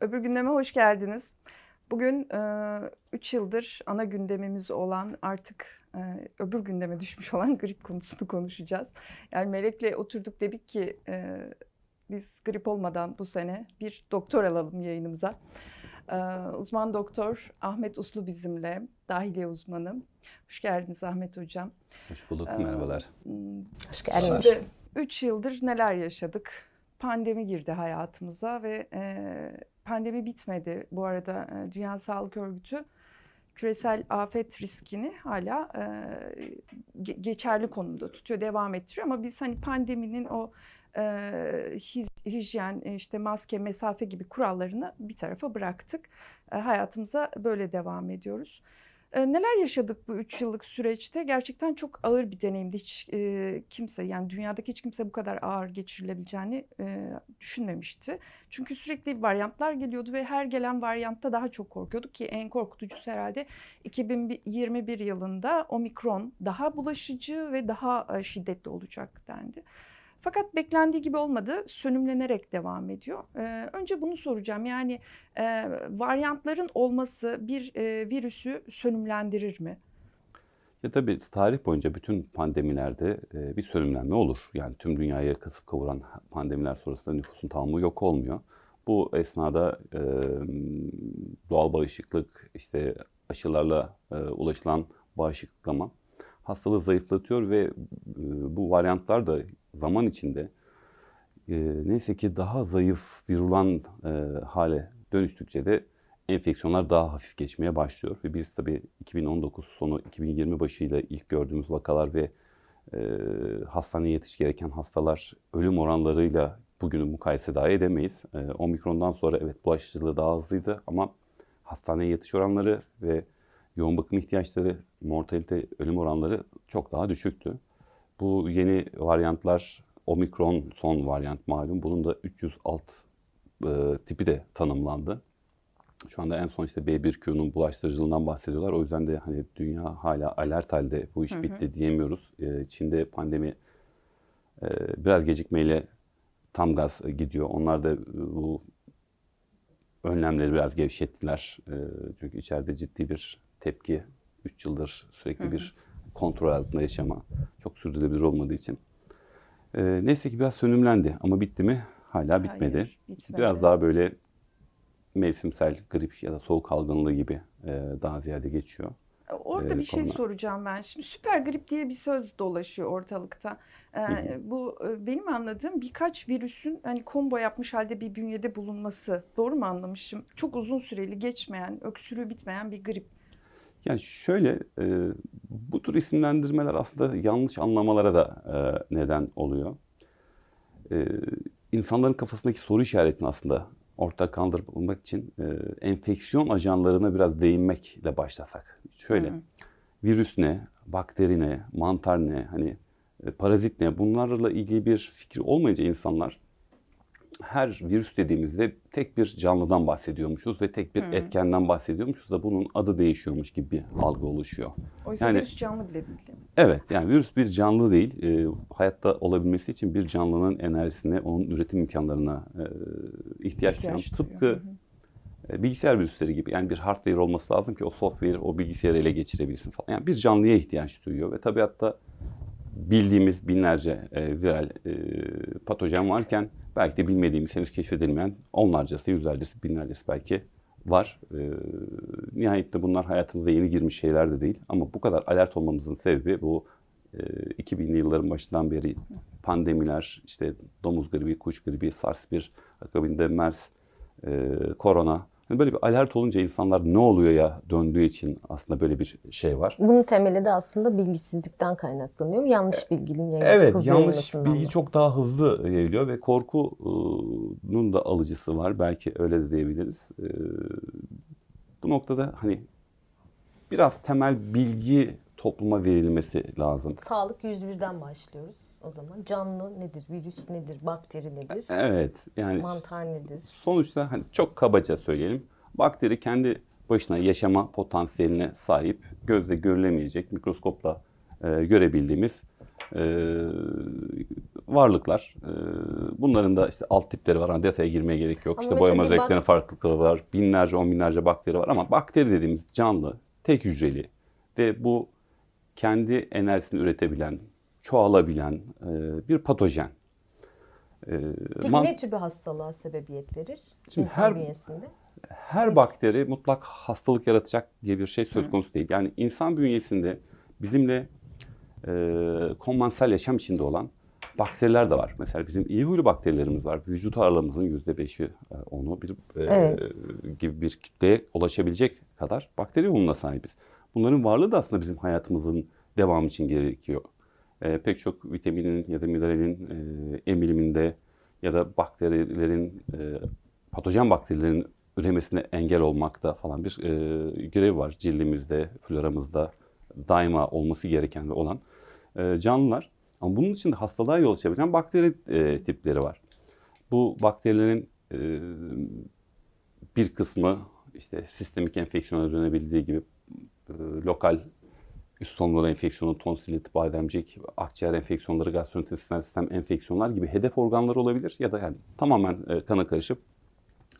Öbür gündeme hoş geldiniz. Bugün 3 e, yıldır ana gündemimiz olan artık e, öbür gündeme düşmüş olan grip konusunu konuşacağız. Yani Melek'le oturduk dedik ki e, biz grip olmadan bu sene bir doktor alalım yayınımıza. E, uzman doktor Ahmet Uslu bizimle, dahiliye uzmanı. Hoş geldiniz Ahmet Hocam. Hoş bulduk, e, merhabalar. Hoş geldiniz. 3 yıldır neler yaşadık? Pandemi girdi hayatımıza ve e, pandemi bitmedi. Bu arada e, Dünya Sağlık Örgütü küresel afet riskini hala e, geçerli konumda tutuyor, devam ettiriyor. Ama biz hani pandeminin o e, hijyen, işte maske, mesafe gibi kurallarını bir tarafa bıraktık. E, hayatımıza böyle devam ediyoruz. Neler yaşadık bu üç yıllık süreçte? Gerçekten çok ağır bir deneyimdi. Hiç e, kimse yani dünyadaki hiç kimse bu kadar ağır geçirilebileceğini e, düşünmemişti. Çünkü sürekli varyantlar geliyordu ve her gelen varyantta daha çok korkuyorduk ki en korkutucusu herhalde 2021 yılında omikron daha bulaşıcı ve daha şiddetli olacak dendi. Fakat beklendiği gibi olmadı. Sönümlenerek devam ediyor. Ee, önce bunu soracağım. Yani e, varyantların olması bir e, virüsü sönümlendirir mi? Ya tabii tarih boyunca bütün pandemilerde e, bir sönümlenme olur. Yani tüm dünyayı kasıp kavuran pandemiler sonrasında nüfusun tamamı yok olmuyor. Bu esnada e, doğal bağışıklık, işte aşılarla e, ulaşılan bağışıklama hastalığı zayıflatıyor ve e, bu varyantlar da zaman içinde e, neyse ki daha zayıf, virulan e, hale dönüştükçe de enfeksiyonlar daha hafif geçmeye başlıyor. Ve biz tabii 2019 sonu 2020 başıyla ilk gördüğümüz vakalar ve e, hastaneye yetiş gereken hastalar ölüm oranlarıyla bugünü mukayese dahi edemeyiz. E, omikrondan sonra evet bulaşıcılığı daha hızlıydı ama hastaneye yetiş oranları ve yoğun bakım ihtiyaçları, mortalite, ölüm oranları çok daha düşüktü. Bu yeni varyantlar, omikron son varyant malum. Bunun da 306 e, tipi de tanımlandı. Şu anda en son işte B1Q'nun bulaştırıcılığından bahsediyorlar. O yüzden de hani dünya hala alert halde bu iş hı hı. bitti diyemiyoruz. E, Çin'de pandemi e, biraz gecikmeyle tam gaz gidiyor. Onlar da bu önlemleri biraz gevşettiler. E, çünkü içeride ciddi bir tepki 3 yıldır sürekli hı hı. bir kontrol altında yaşama çok sürdürülebilir olmadığı için. E, neyse ki biraz sönümlendi ama bitti mi? Hala bitmedi. Hayır, bitmedi. Biraz daha böyle mevsimsel grip ya da soğuk algınlığı gibi e, daha ziyade geçiyor. Orada ee, bir şey soracağım ben. Şimdi süper grip diye bir söz dolaşıyor ortalıkta. Ee, bu e, benim anladığım birkaç virüsün hani combo yapmış halde bir bünyede bulunması. Doğru mu anlamışım? Çok uzun süreli geçmeyen, öksürüğü bitmeyen bir grip. Yani şöyle, e, bu tür isimlendirmeler aslında yanlış anlamalara da e, neden oluyor. E, insanların kafasındaki soru işaretini aslında ortak kaldırmak için e, enfeksiyon ajanlarına biraz değinmekle başlasak. Şöyle, hı virüs ne, bakteri ne, mantar ne, hani e, parazit ne bunlarla ilgili bir fikir olmayınca insanlar her virüs dediğimizde tek bir canlıdan bahsediyormuşuz ve tek bir hmm. etkenden bahsediyormuşuz da bunun adı değişiyormuş gibi bir algı oluşuyor. Oysa yani, virüs canlı bile değil. Evet yani virüs bir canlı değil. E, hayatta olabilmesi için bir canlının enerjisine, onun üretim imkanlarına e, ihtiyaç, ihtiyaç duyan. Tıpkı e, bilgisayar virüsleri gibi. Yani bir hardware olması lazım ki o software o bilgisayarı ele geçirebilsin falan. Yani bir canlıya ihtiyaç duyuyor ve tabiatta bildiğimiz binlerce e, viral e, patojen varken belki de bilmediğimiz, henüz keşfedilmeyen onlarcası, yüzlercesi, binlercesi belki var. E, nihayette bunlar hayatımıza yeni girmiş şeyler de değil. Ama bu kadar alert olmamızın sebebi bu e, 2000'li yılların başından beri pandemiler, işte domuz gribi, kuş gribi, SARS-1, akabinde MERS, e, korona Hani böyle bir alert olunca insanlar ne oluyor ya döndüğü için aslında böyle bir şey var. Bunun temeli de aslında bilgisizlikten kaynaklanıyor. Yanlış bilginin yayılması. Evet, yanlış bilgi mı? çok daha hızlı yayılıyor ve korkunun da alıcısı var. Belki öyle de diyebiliriz. Ee, bu noktada hani biraz temel bilgi topluma verilmesi lazım. Sağlık 101'den başlıyoruz o zaman. Canlı nedir, virüs nedir, bakteri nedir? Evet. Yani mantar nedir? Sonuçta hani çok kabaca söyleyelim. Bakteri kendi başına yaşama potansiyeline sahip, gözle görülemeyecek, mikroskopla e, görebildiğimiz e, varlıklar. E, bunların da işte alt tipleri var. Hani detaya girmeye gerek yok. Ama işte boyama özelliklerinin farklılıkları var. Binlerce, on binlerce bakteri var ama bakteri dediğimiz canlı, tek hücreli ve bu kendi enerjisini üretebilen, çoğalabilen e, bir patojen. E, Peki man- ne tür bir hastalığa sebebiyet verir Şimdi insan her- bünyesinde? her bakteri mutlak hastalık yaratacak diye bir şey söz konusu değil. Yani insan bünyesinde bizimle e, konvansiyel yaşam içinde olan bakteriler de var. Mesela bizim iyi huylu bakterilerimiz var. Vücut ağırlığımızın yüzde beşi, e, onu bir e, Evet. gibi bir kitleye ulaşabilecek kadar bakteri yoğunluğuna sahibiz. Bunların varlığı da aslında bizim hayatımızın devamı için gerekiyor. E, pek çok vitaminin ya da mineralin e, emiliminde ya da bakterilerin, e, patojen bakterilerin üremesine engel olmakta falan bir e, görev var cildimizde, floramızda daima olması gereken ve olan e, canlılar. Ama bunun için de hastalığa yol açabilen bakteri e, tipleri var. Bu bakterilerin e, bir kısmı işte sistemik enfeksiyona dönebildiği gibi e, lokal üst solunum enfeksiyonu, tonsilit, bademcik, akciğer enfeksiyonları, gastrointestinal sistem enfeksiyonlar gibi hedef organları olabilir ya da yani tamamen e, kana karışıp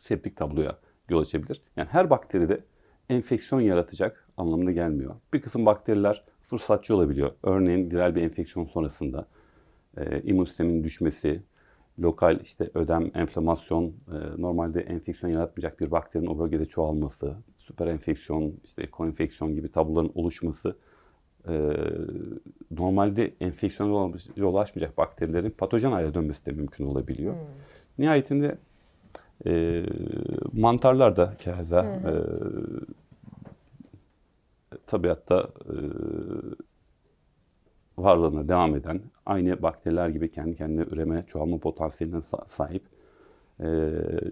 septik tabloya yol açabilir. Yani her bakteride enfeksiyon yaratacak anlamına gelmiyor. Bir kısım bakteriler fırsatçı olabiliyor. Örneğin viral bir enfeksiyon sonrasında e, immün sistemin düşmesi, lokal işte ödem, enflamasyon, e, normalde enfeksiyon yaratmayacak bir bakterinin o bölgede çoğalması, süper enfeksiyon, işte koenfeksiyon gibi tabloların oluşması e, normalde enfeksiyona yol- açmayacak bakterilerin patojen hale dönmesi de mümkün olabiliyor. Nihayetinde e, mantarlar da keza e, tabiatta e, varlığına devam eden, aynı bakteriler gibi kendi kendine üreme, çoğalma potansiyeline sa- sahip e,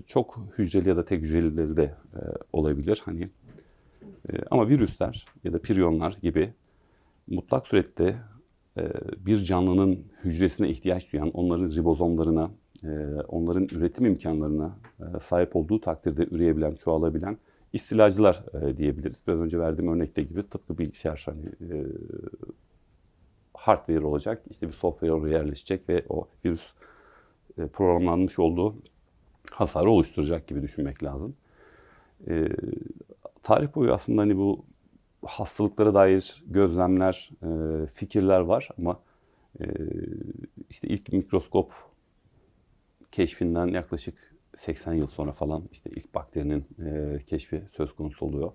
çok hücreli ya da tek hücrelileri de e, olabilir. Hani e, ama virüsler ya da piryonlar gibi mutlak surette e, bir canlının hücresine ihtiyaç duyan, onların ribozomlarına, e, onların üretim imkanlarına e, sahip olduğu takdirde üreyebilen, çoğalabilen istilacılar diyebiliriz. Biraz önce verdiğim örnekte gibi tıpkı bilgisayar hani hardware olacak, işte bir software oraya yerleşecek ve o virüs programlanmış olduğu hasarı oluşturacak gibi düşünmek lazım. Tarih boyu aslında hani bu hastalıklara dair gözlemler, e, fikirler var ama e, işte ilk mikroskop keşfinden yaklaşık 80 yıl sonra falan işte ilk bakterinin e, keşfi söz konusu oluyor.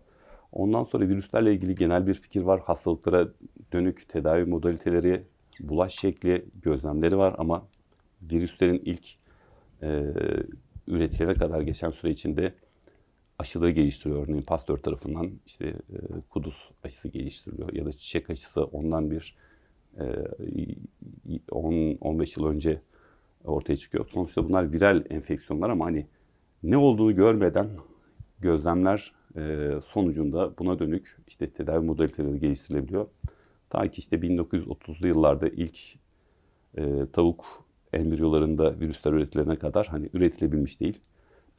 Ondan sonra virüslerle ilgili genel bir fikir var. Hastalıklara dönük tedavi modaliteleri, bulaş şekli, gözlemleri var ama virüslerin ilk e, üretilene kadar geçen süre içinde aşıları geliştiriyor. Örneğin Pasteur tarafından işte e, kuduz aşısı geliştiriliyor ya da çiçek aşısı ondan bir e, 10-15 yıl önce ortaya çıkıyor. Sonuçta bunlar viral enfeksiyonlar ama hani ne olduğunu görmeden gözlemler e, sonucunda buna dönük işte tedavi modaliteleri geliştirilebiliyor. Ta ki işte 1930'lu yıllarda ilk e, tavuk embriyolarında virüsler üretilene kadar hani üretilebilmiş değil.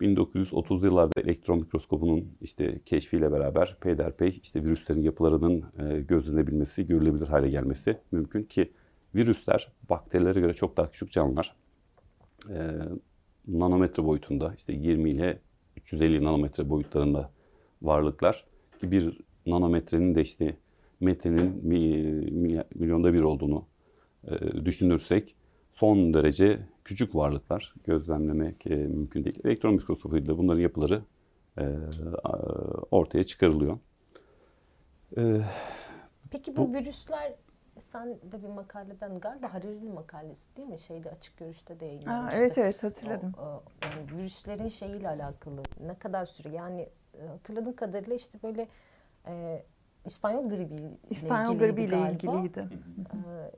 1930'lu yıllarda elektron mikroskopunun işte keşfiyle beraber peyderpey işte virüslerin yapılarının e, gözlenebilmesi, görülebilir hale gelmesi mümkün ki virüsler bakterilere göre çok daha küçük canlılar. E, nanometre boyutunda işte 20 ile 350 nanometre boyutlarında varlıklar ki bir nanometrenin de işte metrenin mi- mi- milyonda bir olduğunu e, düşünürsek son derece küçük varlıklar gözlemlemek e, mümkün değil. Elektron mikroskopuyla bunların yapıları e, ortaya çıkarılıyor. E, Peki bu, virüsler sen de bir makaleden galiba Harari'nin makalesi değil mi? Şeyde açık görüşte de Aa, yayınlanmıştı. evet evet hatırladım. O, o, yani virüslerin şeyiyle alakalı ne kadar süre yani e, hatırladığım kadarıyla işte böyle e, İspanyol gribi İspanyol gribiyle ilgiliydi. Ee,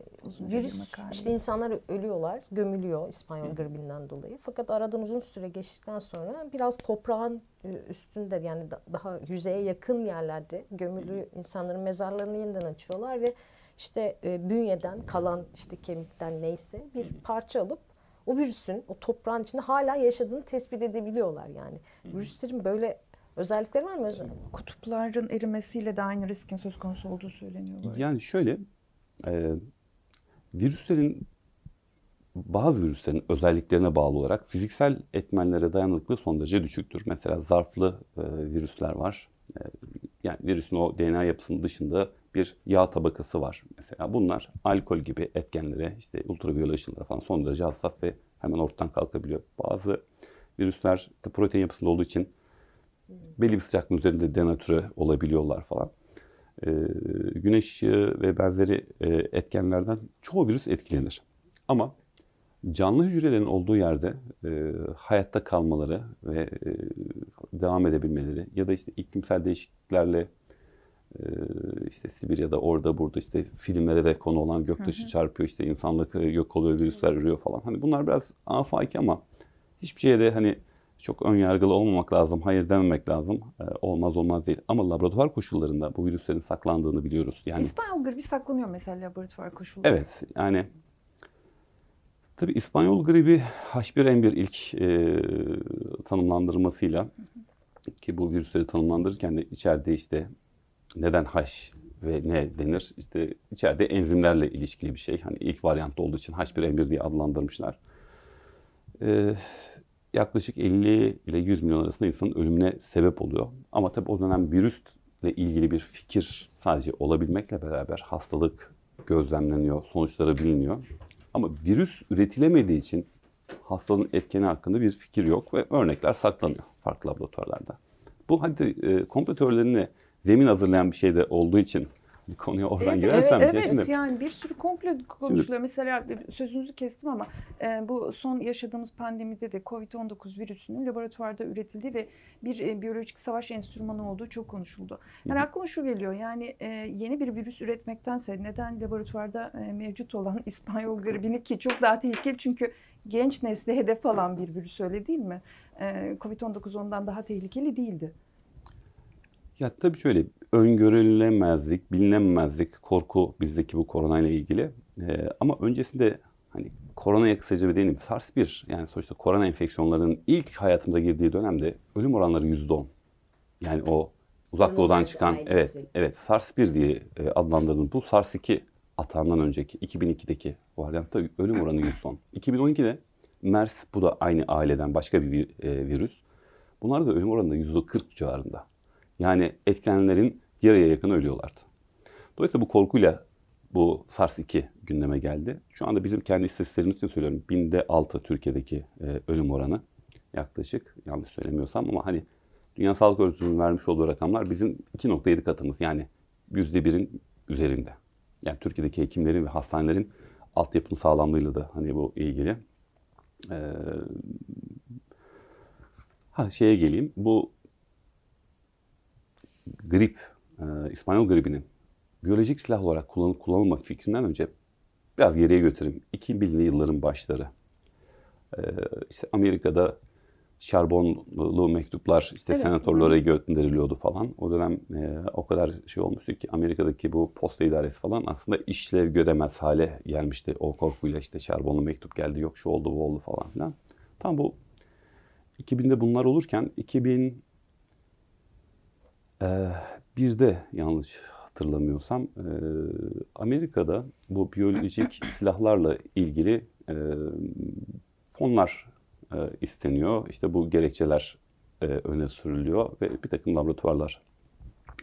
virüs işte insanlar ölüyorlar, gömülüyor İspanyol gribinden dolayı. Fakat aradan uzun süre geçtikten sonra biraz toprağın e, üstünde yani da- daha yüzeye yakın yerlerde gömülü insanların mezarlarını yeniden açıyorlar ve işte e, bünyeden kalan işte kemikten neyse bir parça alıp o virüsün o toprağın içinde hala yaşadığını tespit edebiliyorlar yani. Virüslerin böyle özellikleri var mı? Özel- Kutupların erimesiyle de aynı riskin söz konusu olduğu söyleniyor. yani şöyle e, virüslerin bazı virüslerin özelliklerine bağlı olarak fiziksel etmenlere dayanıklılığı son derece düşüktür. Mesela zarflı e, virüsler var. E, yani virüsün o DNA yapısının dışında bir yağ tabakası var. Mesela bunlar alkol gibi etkenlere, işte ultraviyole ışınlara falan son derece hassas ve hemen ortadan kalkabiliyor. Bazı virüsler de protein yapısında olduğu için belli bir sıcaklığın üzerinde denatüre olabiliyorlar falan. E, güneş ışığı ve benzeri e, etkenlerden çoğu virüs etkilenir. Ama canlı hücrelerin olduğu yerde e, hayatta kalmaları ve e, devam edebilmeleri ya da işte iklimsel değişikliklerle e, işte Sibirya'da orada burada işte filmlere de konu olan göktaşı hı hı. çarpıyor işte insanlık e, yok oluyor virüsler ürüyor falan. Hani bunlar biraz afaki ama hiçbir şeye de hani çok ön yargılı olmamak lazım, hayır dememek lazım. Ee, olmaz olmaz değil. Ama laboratuvar koşullarında bu virüslerin saklandığını biliyoruz. Yani İspanyol gribi saklanıyor mesela laboratuvar koşullarında. Evet. Yani Tabii İspanyol gribi H1N1 ilk e, tanımlandırmasıyla ki bu virüsleri tanımlandırırken de içeride işte neden H ve ne denir? İşte içeride enzimlerle ilişkili bir şey. Hani ilk varyant olduğu için H1N1 diye adlandırmışlar. Ee, yaklaşık 50 ile 100 milyon arasında insanın ölümüne sebep oluyor. Ama tabii o dönem virüsle ilgili bir fikir sadece olabilmekle beraber hastalık gözlemleniyor, sonuçları biliniyor. Ama virüs üretilemediği için hastalığın etkeni hakkında bir fikir yok ve örnekler saklanıyor farklı laboratuvarlarda. Bu hadi e, komplo teorilerine zemin hazırlayan bir şey de olduğu için bir konuya oradan evet, girersem. Evet, evet şimdi, yani bir sürü komplo konuşuluyor. Şimdi, Mesela sözünüzü kestim ama e, bu son yaşadığımız pandemide de COVID-19 virüsünün laboratuvarda üretildiği ve bir e, biyolojik savaş enstrümanı olduğu çok konuşuldu. Yani hı. aklıma şu geliyor yani e, yeni bir virüs üretmektense neden laboratuvarda e, mevcut olan İspanyol gribini ki çok daha tehlikeli çünkü genç nesli hedef alan bir virüs öyle değil mi? E, COVID-19 ondan daha tehlikeli değildi. Ya tabii şöyle öngörülemezlik, bilinememezlik, korku bizdeki bu korona ile ilgili. Ee, ama öncesinde hani koronaya kısaca bir değineyim. SARS-1 yani sonuçta korona enfeksiyonlarının ilk hayatımıza girdiği dönemde ölüm oranları %10. Yani o uzak doğudan çıkan ailesi. evet evet SARS-1 diye e, adlandırılan bu SARS-2 atağından önceki 2002'deki varyantta ölüm oranı %10. 2012'de MERS bu da aynı aileden başka bir e, virüs. Bunlar da ölüm oranı da %40 civarında. Yani etkilenenlerin yarıya yakın ölüyorlardı. Dolayısıyla bu korkuyla bu SARS-2 gündeme geldi. Şu anda bizim kendi istatistiklerimiz için söylüyorum. Binde altı Türkiye'deki e, ölüm oranı yaklaşık. Yanlış söylemiyorsam ama hani Dünya Sağlık Örgütü'nün vermiş olduğu rakamlar bizim 2.7 katımız. Yani %1'in üzerinde. Yani Türkiye'deki hekimlerin ve hastanelerin altyapının sağlamlığıyla da hani bu ilgili. Ee, ha şeye geleyim. Bu grip, e, İspanyol gribinin biyolojik silah olarak kullanılıp kullanılmak fikrinden önce biraz geriye götüreyim. 2000'li yılların başları. E, işte Amerika'da şarbonlu mektuplar işte evet. senatörlere gönderiliyordu falan. O dönem e, o kadar şey olmuştu ki Amerika'daki bu posta idaresi falan aslında işlev göremez hale gelmişti. O korkuyla işte şarbonlu mektup geldi yok şu oldu bu oldu falan filan. Tam bu 2000'de bunlar olurken 2000 ee, bir de yanlış hatırlamıyorsam e, Amerika'da bu biyolojik silahlarla ilgili e, fonlar e, isteniyor. İşte bu gerekçeler öne sürülüyor ve bir takım laboratuvarlar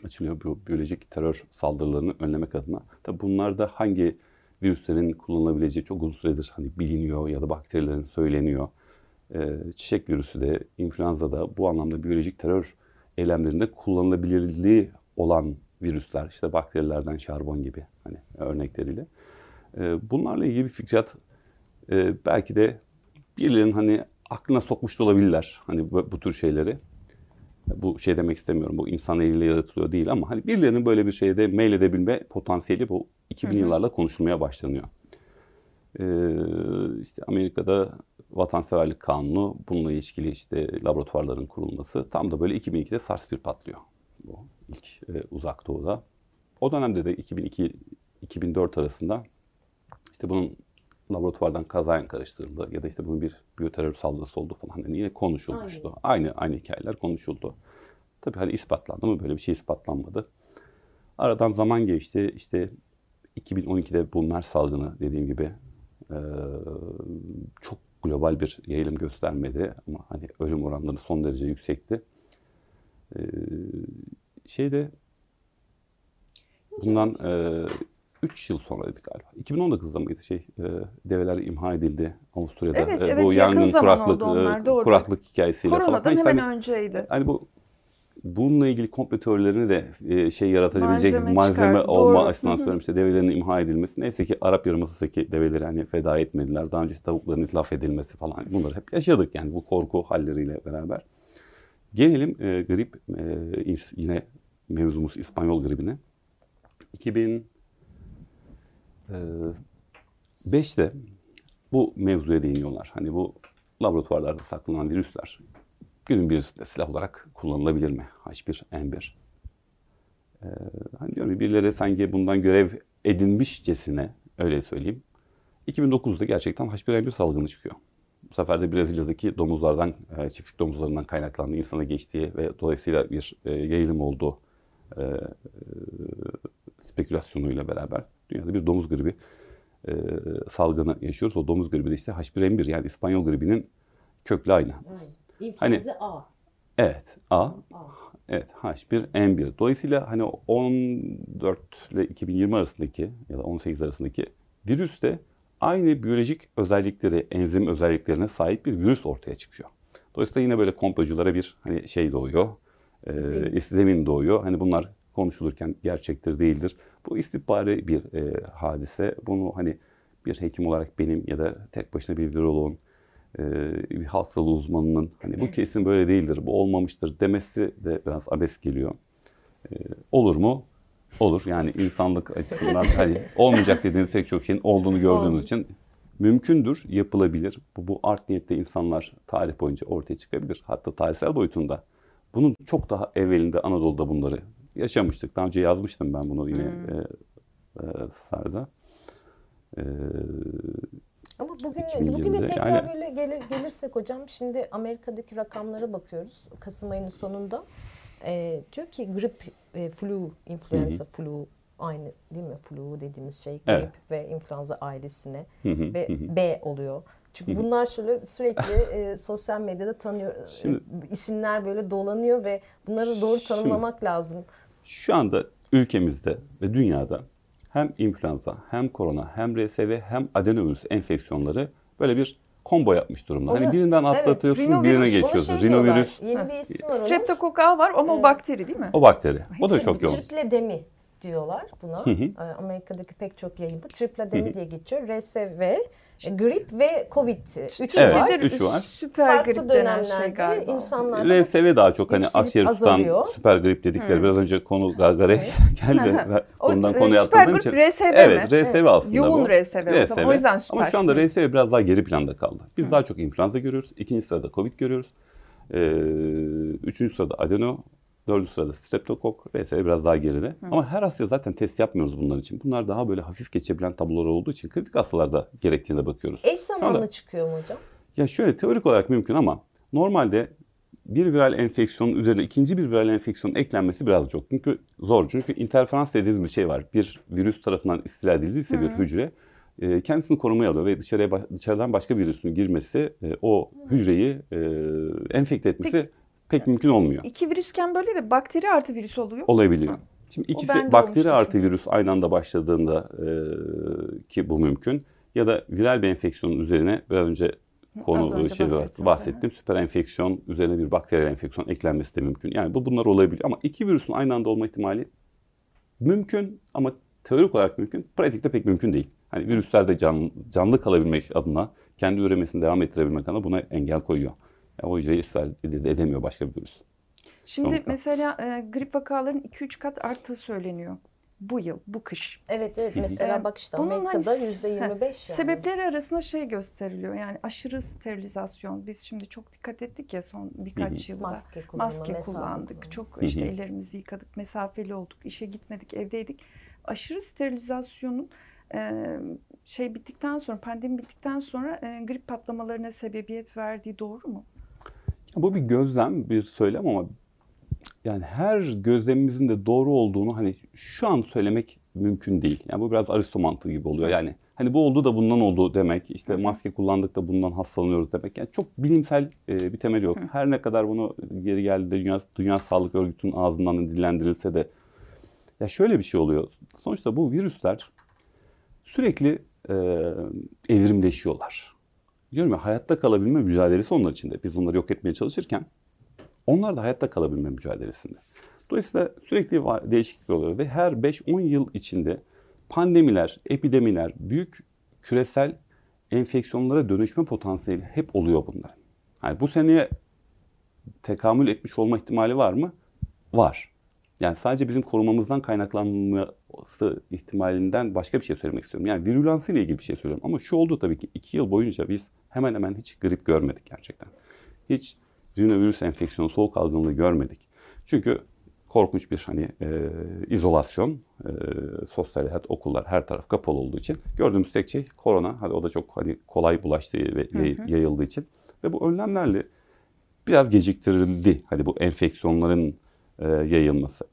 açılıyor bu biyolojik terör saldırılarını önlemek adına. Tabi bunlarda hangi virüslerin kullanılabileceği çok uzun süredir hani biliniyor ya da bakterilerin söyleniyor. Çiçek virüsü de, influenza da bu anlamda biyolojik terör eylemlerinde kullanılabilirliği olan virüsler, işte bakterilerden şarbon gibi hani örnekleriyle. E, bunlarla ilgili bir fikret e, belki de birilerinin hani aklına sokmuş da olabilirler hani bu, bu tür şeyleri. Bu şey demek istemiyorum, bu insan eliyle yaratılıyor değil ama hani birilerinin böyle bir şeyde mail edebilme potansiyeli bu 2000 yıllarla konuşulmaya başlanıyor. Ee, işte Amerika'da vatanseverlik kanunu bununla ilişkili işte laboratuvarların kurulması tam da böyle 2002'de SARS-1 patlıyor. Bu ilk e, uzak doğuda. O dönemde de 2002-2004 arasında işte bunun laboratuvardan kazayan karıştırıldı ya da işte bunun bir biyoterör saldırısı oldu falan hani yine konuşulmuştu. Aynı. aynı aynı hikayeler konuşuldu. Tabii hani ispatlandı mı böyle bir şey ispatlanmadı. Aradan zaman geçti. İşte 2012'de bu MERS salgını dediğim gibi e, çok global bir yayılım göstermedi ama hani ölüm oranları son derece yüksekti. E, şeyde bundan 3 yıl sonraydı galiba. 2019'da mıydı şey e, develer imha edildi Avusturya'da. Evet, E, evet, bu yakın yangın zaman kuraklık oldu onlar, e, doğru. kuraklık hikayesiyle falan. Koronadan hemen hani- önceydi. Hani bu bununla ilgili komplo teorilerini de e, şey yaratabilecek Malzeme malzeme, çıkardı, olma doğru. açısından söylüyorum işte develerin imha edilmesi. Neyse ki Arap Yarımadası'ndaki develeri hani feda etmediler. Daha önce tavukların itlaf edilmesi falan bunları hep yaşadık yani bu korku halleriyle beraber. Gelelim e, grip e, yine mevzumuz İspanyol gribine. 2000 e, 5'te bu mevzuya değiniyorlar. Hani bu laboratuvarlarda saklanan virüsler günün birisinde silah olarak kullanılabilir mi? H1N1. Ee, hani diyorum birileri sanki bundan görev edinmişçesine öyle söyleyeyim. 2009'da gerçekten H1N1 salgını çıkıyor. Bu sefer de Brezilya'daki domuzlardan, e, çiftlik domuzlarından kaynaklandığı insana geçtiği ve dolayısıyla bir e, yayılım olduğu e, e, spekülasyonuyla beraber dünyada bir domuz gribi e, salgını yaşıyoruz. O domuz gribi de işte H1N1 yani İspanyol gribinin köklü aynı. İnfluenza A. Evet A, A. evet H1N1. Dolayısıyla hani 14 ile 2020 arasındaki ya da 18 arasındaki virüs de aynı biyolojik özellikleri, enzim özelliklerine sahip bir virüs ortaya çıkıyor. Dolayısıyla yine böyle komploculara bir hani şey doğuyor, e, Zemin. zemin doğuyor. Hani bunlar konuşulurken gerçektir değildir. Bu istihbari bir e, hadise. Bunu hani bir hekim olarak benim ya da tek başına bir viroloğun e, bir hastalığı uzmanının hani bu kesin böyle değildir, bu olmamıştır demesi de biraz abes geliyor. E, olur mu? Olur. Yani insanlık açısından hani olmayacak dediğiniz pek çok şeyin olduğunu gördüğümüz Oldu. için mümkündür, yapılabilir. Bu, bu art niyette insanlar tarih boyunca ortaya çıkabilir. Hatta tarihsel boyutunda. Bunun çok daha evvelinde Anadolu'da bunları yaşamıştık. Daha önce yazmıştım ben bunu yine Hmm. e, e, Sarda. E, Ama bugün 2020'de bugüne tekrar yani- böyle gelir, gelirsek hocam şimdi Amerika'daki rakamlara bakıyoruz. Kasım ayının sonunda. Ee, diyor ki grip, e, flu, influenza flu aynı değil mi? Flu dediğimiz şey grip Evet. ve influenza ailesine hı hı, ve hı hı. B oluyor. Çünkü Hı hı. bunlar şöyle sürekli e, sosyal medyada tanıyor e, Şimdi- isimler böyle dolanıyor ve bunları doğru Şimdi- tanımlamak lazım. Şu anda ülkemizde ve dünyada hem influenza, hem korona, hem RSV, hem adenovirüs enfeksiyonları böyle bir combo yapmış durumda. Onu- Hani birinden evet, atlatıyorsun, rinovirüs, birine Ona geçiyorsun. şey Rinovirüs, Yeni bir ismi var onun. Streptokok A var ama o Evet. bakteri değil mi? o bakteri. O da Hepsi çok yoğun. Tripledemi diyorlar buna. Hı hı. Ee, Amerika'daki pek çok yayında tripledemi Hı hı. diye geçiyor. RSV, e, grip ve Covid. Üçü Evet, var. Üçü var. Süper Farklı grip şey dönemlerde galiba. insanlar RSV daha çok hani akciğer tutan süper grip dedikleri. Biraz önce konu gargaraya geldi. Ondan e, konuya süper atladığım grip için. RSV mi? Evet, RSV aslında Yoğun bu. RSV, o zaman. O yüzden süper. Ama şu anda RSV biraz daha geri planda kaldı. Biz daha çok influenza görüyoruz. İkinci sırada Covid görüyoruz. Ee, üçüncü sırada adeno. Dördüncü sırada streptokok. RSV biraz daha geride. Ama her hastaya zaten test yapmıyoruz bunlar için. Bunlar daha böyle hafif geçebilen tablolar olduğu için kritik hastalarda gerektiğine bakıyoruz. eş zamanlı anda- çıkıyor mu hocam? Ya şöyle teorik olarak mümkün ama normalde bir viral enfeksiyonun üzerine ikinci bir viral enfeksiyonun eklenmesi biraz çok. Çünkü zor. Çünkü interferans dediğimiz bir şey var. Bir virüs tarafından istila edildiyse bir hücre e, kendisini korumaya alıyor ve dışarıya dışarıdan başka bir virüsün girmesi e, o hücreyi e, enfekte etmesi Peki. Pek mümkün olmuyor. İki virüsken böyle de bakteri artı virüs oluyor. Olabiliyor. Hı. Şimdi ikisi bakteri artı çünkü. virüs aynı anda başladığında e, ki bu mümkün ya da viral bir enfeksiyonun üzerine biraz önce konu önce şey bahsettiniz, bahsettim. Süper enfeksiyon üzerine bir bakteriyel enfeksiyon eklenmesi de mümkün. Yani bu bunlar olabiliyor ama iki virüsün aynı anda olma ihtimali mümkün ama teorik olarak mümkün. Pratikte pek mümkün değil. Hani virüsler de can, canlı kalabilmek adına kendi üremesini devam ettirebilmek adına buna engel koyuyor. O hücreyi ısrar ed- edemiyor başka bir virüs. Şimdi Sonuçta. mesela e, grip vakalarının 2-3 kat arttığı söyleniyor. Bu yıl, bu kış. Evet evet mesela Ee, bak işte bunun Amerika'da hani- yüzde yirmi beş yani. Sebepleri arasında şey gösteriliyor. Yani aşırı sterilizasyon. Biz şimdi çok dikkat ettik ya son birkaç yılda. Maske Maske kullandık. kullanımı. Çok işte ellerimizi yıkadık, mesafeli olduk, işe gitmedik, evdeydik. Aşırı sterilizasyonun e, şey bittikten sonra, pandemi bittikten sonra e, grip patlamalarına sebebiyet verdiği doğru mu? Bu bir gözlem, bir söylem ama yani her gözlemimizin de doğru olduğunu hani şu an söylemek mümkün değil. Yani bu biraz Aristo mantığı gibi oluyor. Yani hani bu oldu da bundan oldu demek, işte maske kullandık da bundan hastalanıyoruz demek. Yani çok bilimsel e, bir temel yok. Her ne kadar bunu geri geldi de Dünya, Dünya Sağlık Örgütü'nün ağzından dillendirilse de ya şöyle bir şey oluyor. Sonuçta bu virüsler sürekli e, evrimleşiyorlar. Diyorum ya hayatta kalabilme mücadelesi onlar içinde. Biz onları yok etmeye çalışırken onlar da hayatta kalabilme mücadelesinde. Dolayısıyla sürekli var, değişiklikler oluyor ve her 5-10 yıl içinde pandemiler, epidemiler, büyük küresel enfeksiyonlara dönüşme potansiyeli hep oluyor bunların. Yani bu seneye tekamül etmiş olma ihtimali var mı? Var. Yani sadece bizim korumamızdan kaynaklanması ihtimalinden başka bir şey söylemek istiyorum. Yani virülansı ile ilgili bir şey söylüyorum. Ama şu oldu tabii ki iki yıl boyunca biz hemen hemen hiç grip görmedik gerçekten. Hiç virüs enfeksiyonu, soğuk algınlığı görmedik. Çünkü korkunç bir hani e, izolasyon, e, sosyal hayat, okullar her taraf kapalı olduğu için gördüğümüz tek şey korona. Hadi o da çok hani kolay bulaştığı ve yay, yayıldığı için ve bu önlemlerle biraz geciktirildi. Hadi bu enfeksiyonların e, yayılması.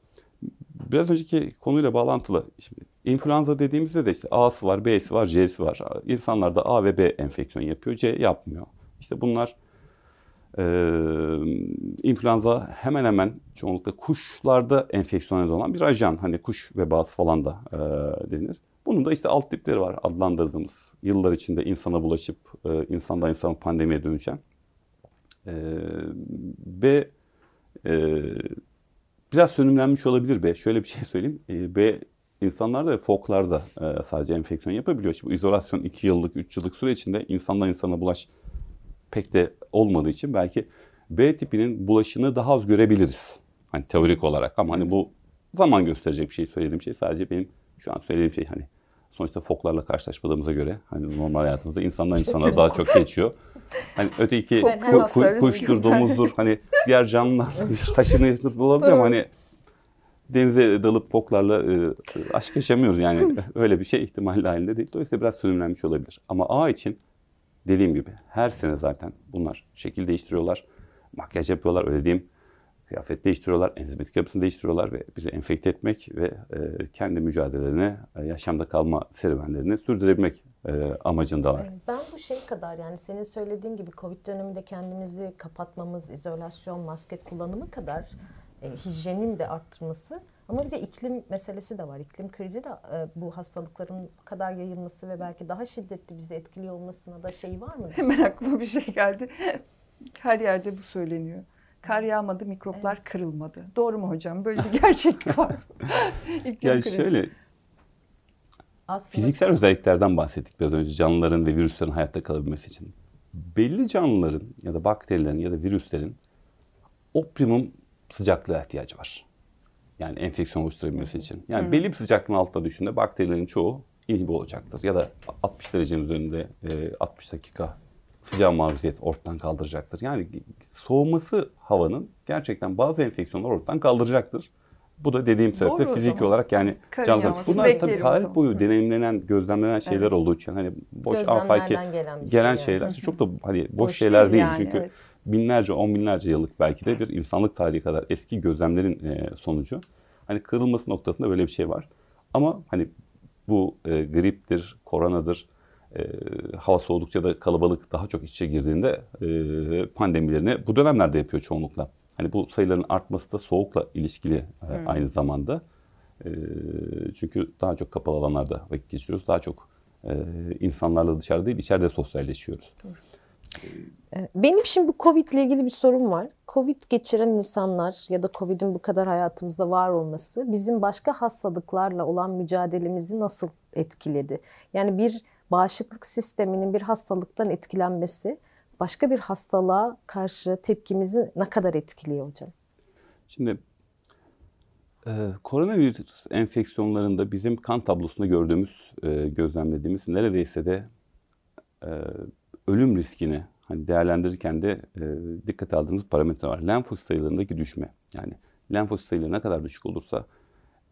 Biraz önceki konuyla bağlantılı. Şimdi influenza dediğimizde de işte A'sı var, B'si var, C'si var. İnsanlarda A ve B enfeksiyon yapıyor, C yapmıyor. İşte bunlar e, influenza hemen hemen çoğunlukla kuşlarda enfeksiyon olan bir ajan. Hani kuş vebası falan da e, denir. Bunun da işte alt tipleri var adlandırdığımız. Yıllar içinde insana bulaşıp e, insandan insana pandemiye dönüşen. E, B e, biraz sönümlenmiş olabilir B. Şöyle bir şey söyleyeyim. E, B insanlarda ve foklarda e, sadece enfeksiyon yapabiliyor. Şimdi bu izolasyon 2 yıllık, 3 yıllık süre içinde insandan insana bulaş pek de olmadığı için belki B tipinin bulaşını daha az görebiliriz. Hani teorik olarak ama hani bu zaman gösterecek bir şey söylediğim şey sadece benim şu an söylediğim şey hani sonuçta foklarla karşılaşmadığımıza göre hani normal hayatımızda insandan insana daha çok geçiyor. Hani öteki ku, ku, kuştur, domuzdur hani diğer canlılar taşını olabilir ama hani denize dalıp foklarla e, aşk yaşamıyoruz yani öyle bir şey ihtimal dahilinde değil. Dolayısıyla biraz sönümlenmiş olabilir. Ama A için dediğim gibi her sene zaten bunlar şekil değiştiriyorlar. Makyaj yapıyorlar öyle diyeyim. Kıyafet değiştiriyorlar, enzimik yapısını değiştiriyorlar ve bizi enfekte etmek ve e, kendi mücadelelerini, e, yaşamda kalma serüvenlerini sürdürebilmek e, amacındalar. Ben bu şey kadar yani senin söylediğin gibi Covid döneminde kendimizi kapatmamız, izolasyon, maske kullanımı kadar e, hijyenin de arttırması ama bir de iklim meselesi de var. İklim krizi de e, bu hastalıkların kadar yayılması ve belki daha şiddetli bizi etkiliyor olmasına da şey var mı? Hemen aklıma bir şey geldi. Her yerde bu söyleniyor. Kar yağmadı, mikroplar evet. kırılmadı. Doğru mu hocam? Böyle bir gerçeklik var. ya krizi. şöyle aslında... Fiziksel özelliklerden bahsettik biraz önce canlıların ve virüslerin hayatta kalabilmesi için. Belli canlıların ya da bakterilerin ya da virüslerin optimum sıcaklığa ihtiyacı var. Yani enfeksiyon oluşturabilmesi için. Yani hmm. belli bir sıcaklığın altında düşünde bakterilerin çoğu inhibi olacaktır. Ya da 60 derecenin üzerinde 60 dakika sıcağı maruziyet ortadan kaldıracaktır. Yani soğuması havanın gerçekten bazı enfeksiyonları ortadan kaldıracaktır. Bu da dediğim sebeple fiziki olarak yani canlı. Bunlar tabii tarih boyu deneyimlenen, gözlemlenen şeyler evet. olduğu için hani boş afaki gelen, gelen şey şeyler. Yani. Çok da hani boş, boş şeyler değil, değil yani, çünkü evet. Binlerce, on binlerce yıllık belki de bir insanlık tarihi kadar eski gözlemlerin e, sonucu. Hani kırılması noktasında böyle bir şey var. Ama hani bu e, griptir, koronadır, e, hava soğudukça da kalabalık daha çok içe girdiğinde e, pandemilerini bu dönemlerde yapıyor çoğunlukla. Hani bu sayıların artması da soğukla ilişkili e, hmm. aynı zamanda. E, çünkü daha çok kapalı alanlarda vakit geçiriyoruz. Daha çok e, insanlarla dışarıda değil, içeride sosyalleşiyoruz. Doğru. Benim şimdi bu Covid ile ilgili bir sorum var. Covid geçiren insanlar ya da Covid'in bu kadar hayatımızda var olması bizim başka hastalıklarla olan mücadelemizi nasıl etkiledi? Yani bir bağışıklık sisteminin bir hastalıktan etkilenmesi başka bir hastalığa karşı tepkimizi ne kadar etkiliyor hocam? Şimdi e, koronavirüs enfeksiyonlarında bizim kan tablosunda gördüğümüz, e, gözlemlediğimiz neredeyse de e, ölüm riskini hani değerlendirirken de e, dikkate aldığımız parametre var. Lenfosit sayılarındaki düşme. Yani lenfosit sayıları ne kadar düşük olursa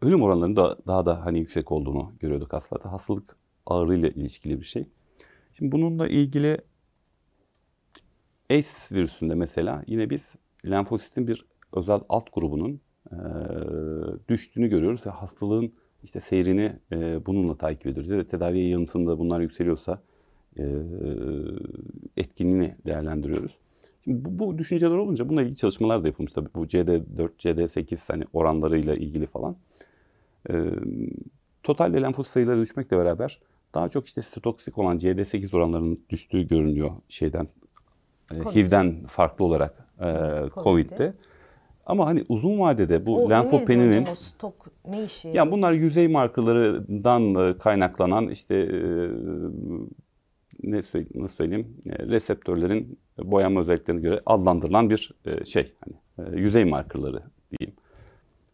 ölüm oranlarının da daha da hani yüksek olduğunu görüyorduk hastalarda. Hastalık ağrıyla ilişkili bir şey. Şimdi bununla ilgili S virüsünde mesela yine biz lenfositin bir özel alt grubunun e, düştüğünü görüyoruz ve hastalığın işte seyrini e, bununla takip ediyoruz. Ya da tedaviye yanıtında bunlar yükseliyorsa etkinliğini değerlendiriyoruz. Şimdi bu, bu düşünceler olunca bununla ilgili çalışmalar da yapılmış tabii. Bu CD4, CD8 hani oranlarıyla ilgili falan. E, total lenfosit sayıları düşmekle beraber daha çok işte sitoksik olan CD8 oranlarının düştüğü görünüyor şeyden. E, Covid. HIV'den farklı olarak e, Covid'de. Covid'de. Ama hani uzun vadede bu o lenfopeninin hocam o stok ne işi? yani bunlar yüzey markalarından e, kaynaklanan işte e, ne söyleyeyim, nasıl söyleyeyim e, reseptörlerin boyanma özelliklerine göre adlandırılan bir e, şey hani e, yüzey markaları diyeyim.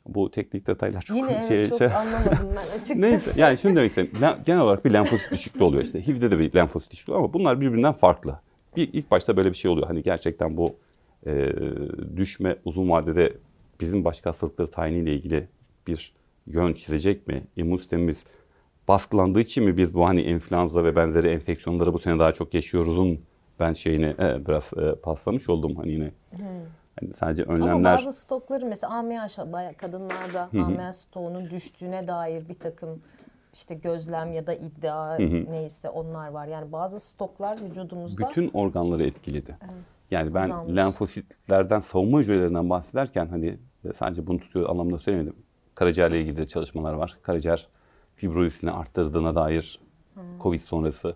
Bu teknik detaylar çok Yine evet, şey, çok şey- anlamadım ben açıkçası. Neyse yani şunu demek istedim. Genel olarak bir lenfosit düşüklüğü oluyor işte. HIV'de de bir lenfosit düşüklüğü ama bunlar birbirinden farklı. Bir ilk başta böyle bir şey oluyor. Hani gerçekten bu e, düşme uzun vadede bizim başka hastalıkları tayiniyle ilgili bir yön çizecek mi? İmmün sistemimiz baskılandığı için mi biz bu hani influenza ve benzeri enfeksiyonları bu sene daha çok yaşıyoruzun ben şeyini e, biraz e, paslamış oldum hani yine. Hani sadece Ama önlemler bazı stokları mesela AMH kadınlarda AMH stoğunun düştüğüne dair bir takım işte gözlem ya da iddia neyse onlar var. Yani bazı stoklar vücudumuzda bütün organları etkiledi. Yani ben Azalmış. lenfositlerden, savunma hücrelerinden bahsederken hani sadece bunu tutuyor anlamda söylemedim. Karaciğerle ilgili de çalışmalar var. Karaciğer fibrozisini arttırdığına dair Covid sonrası.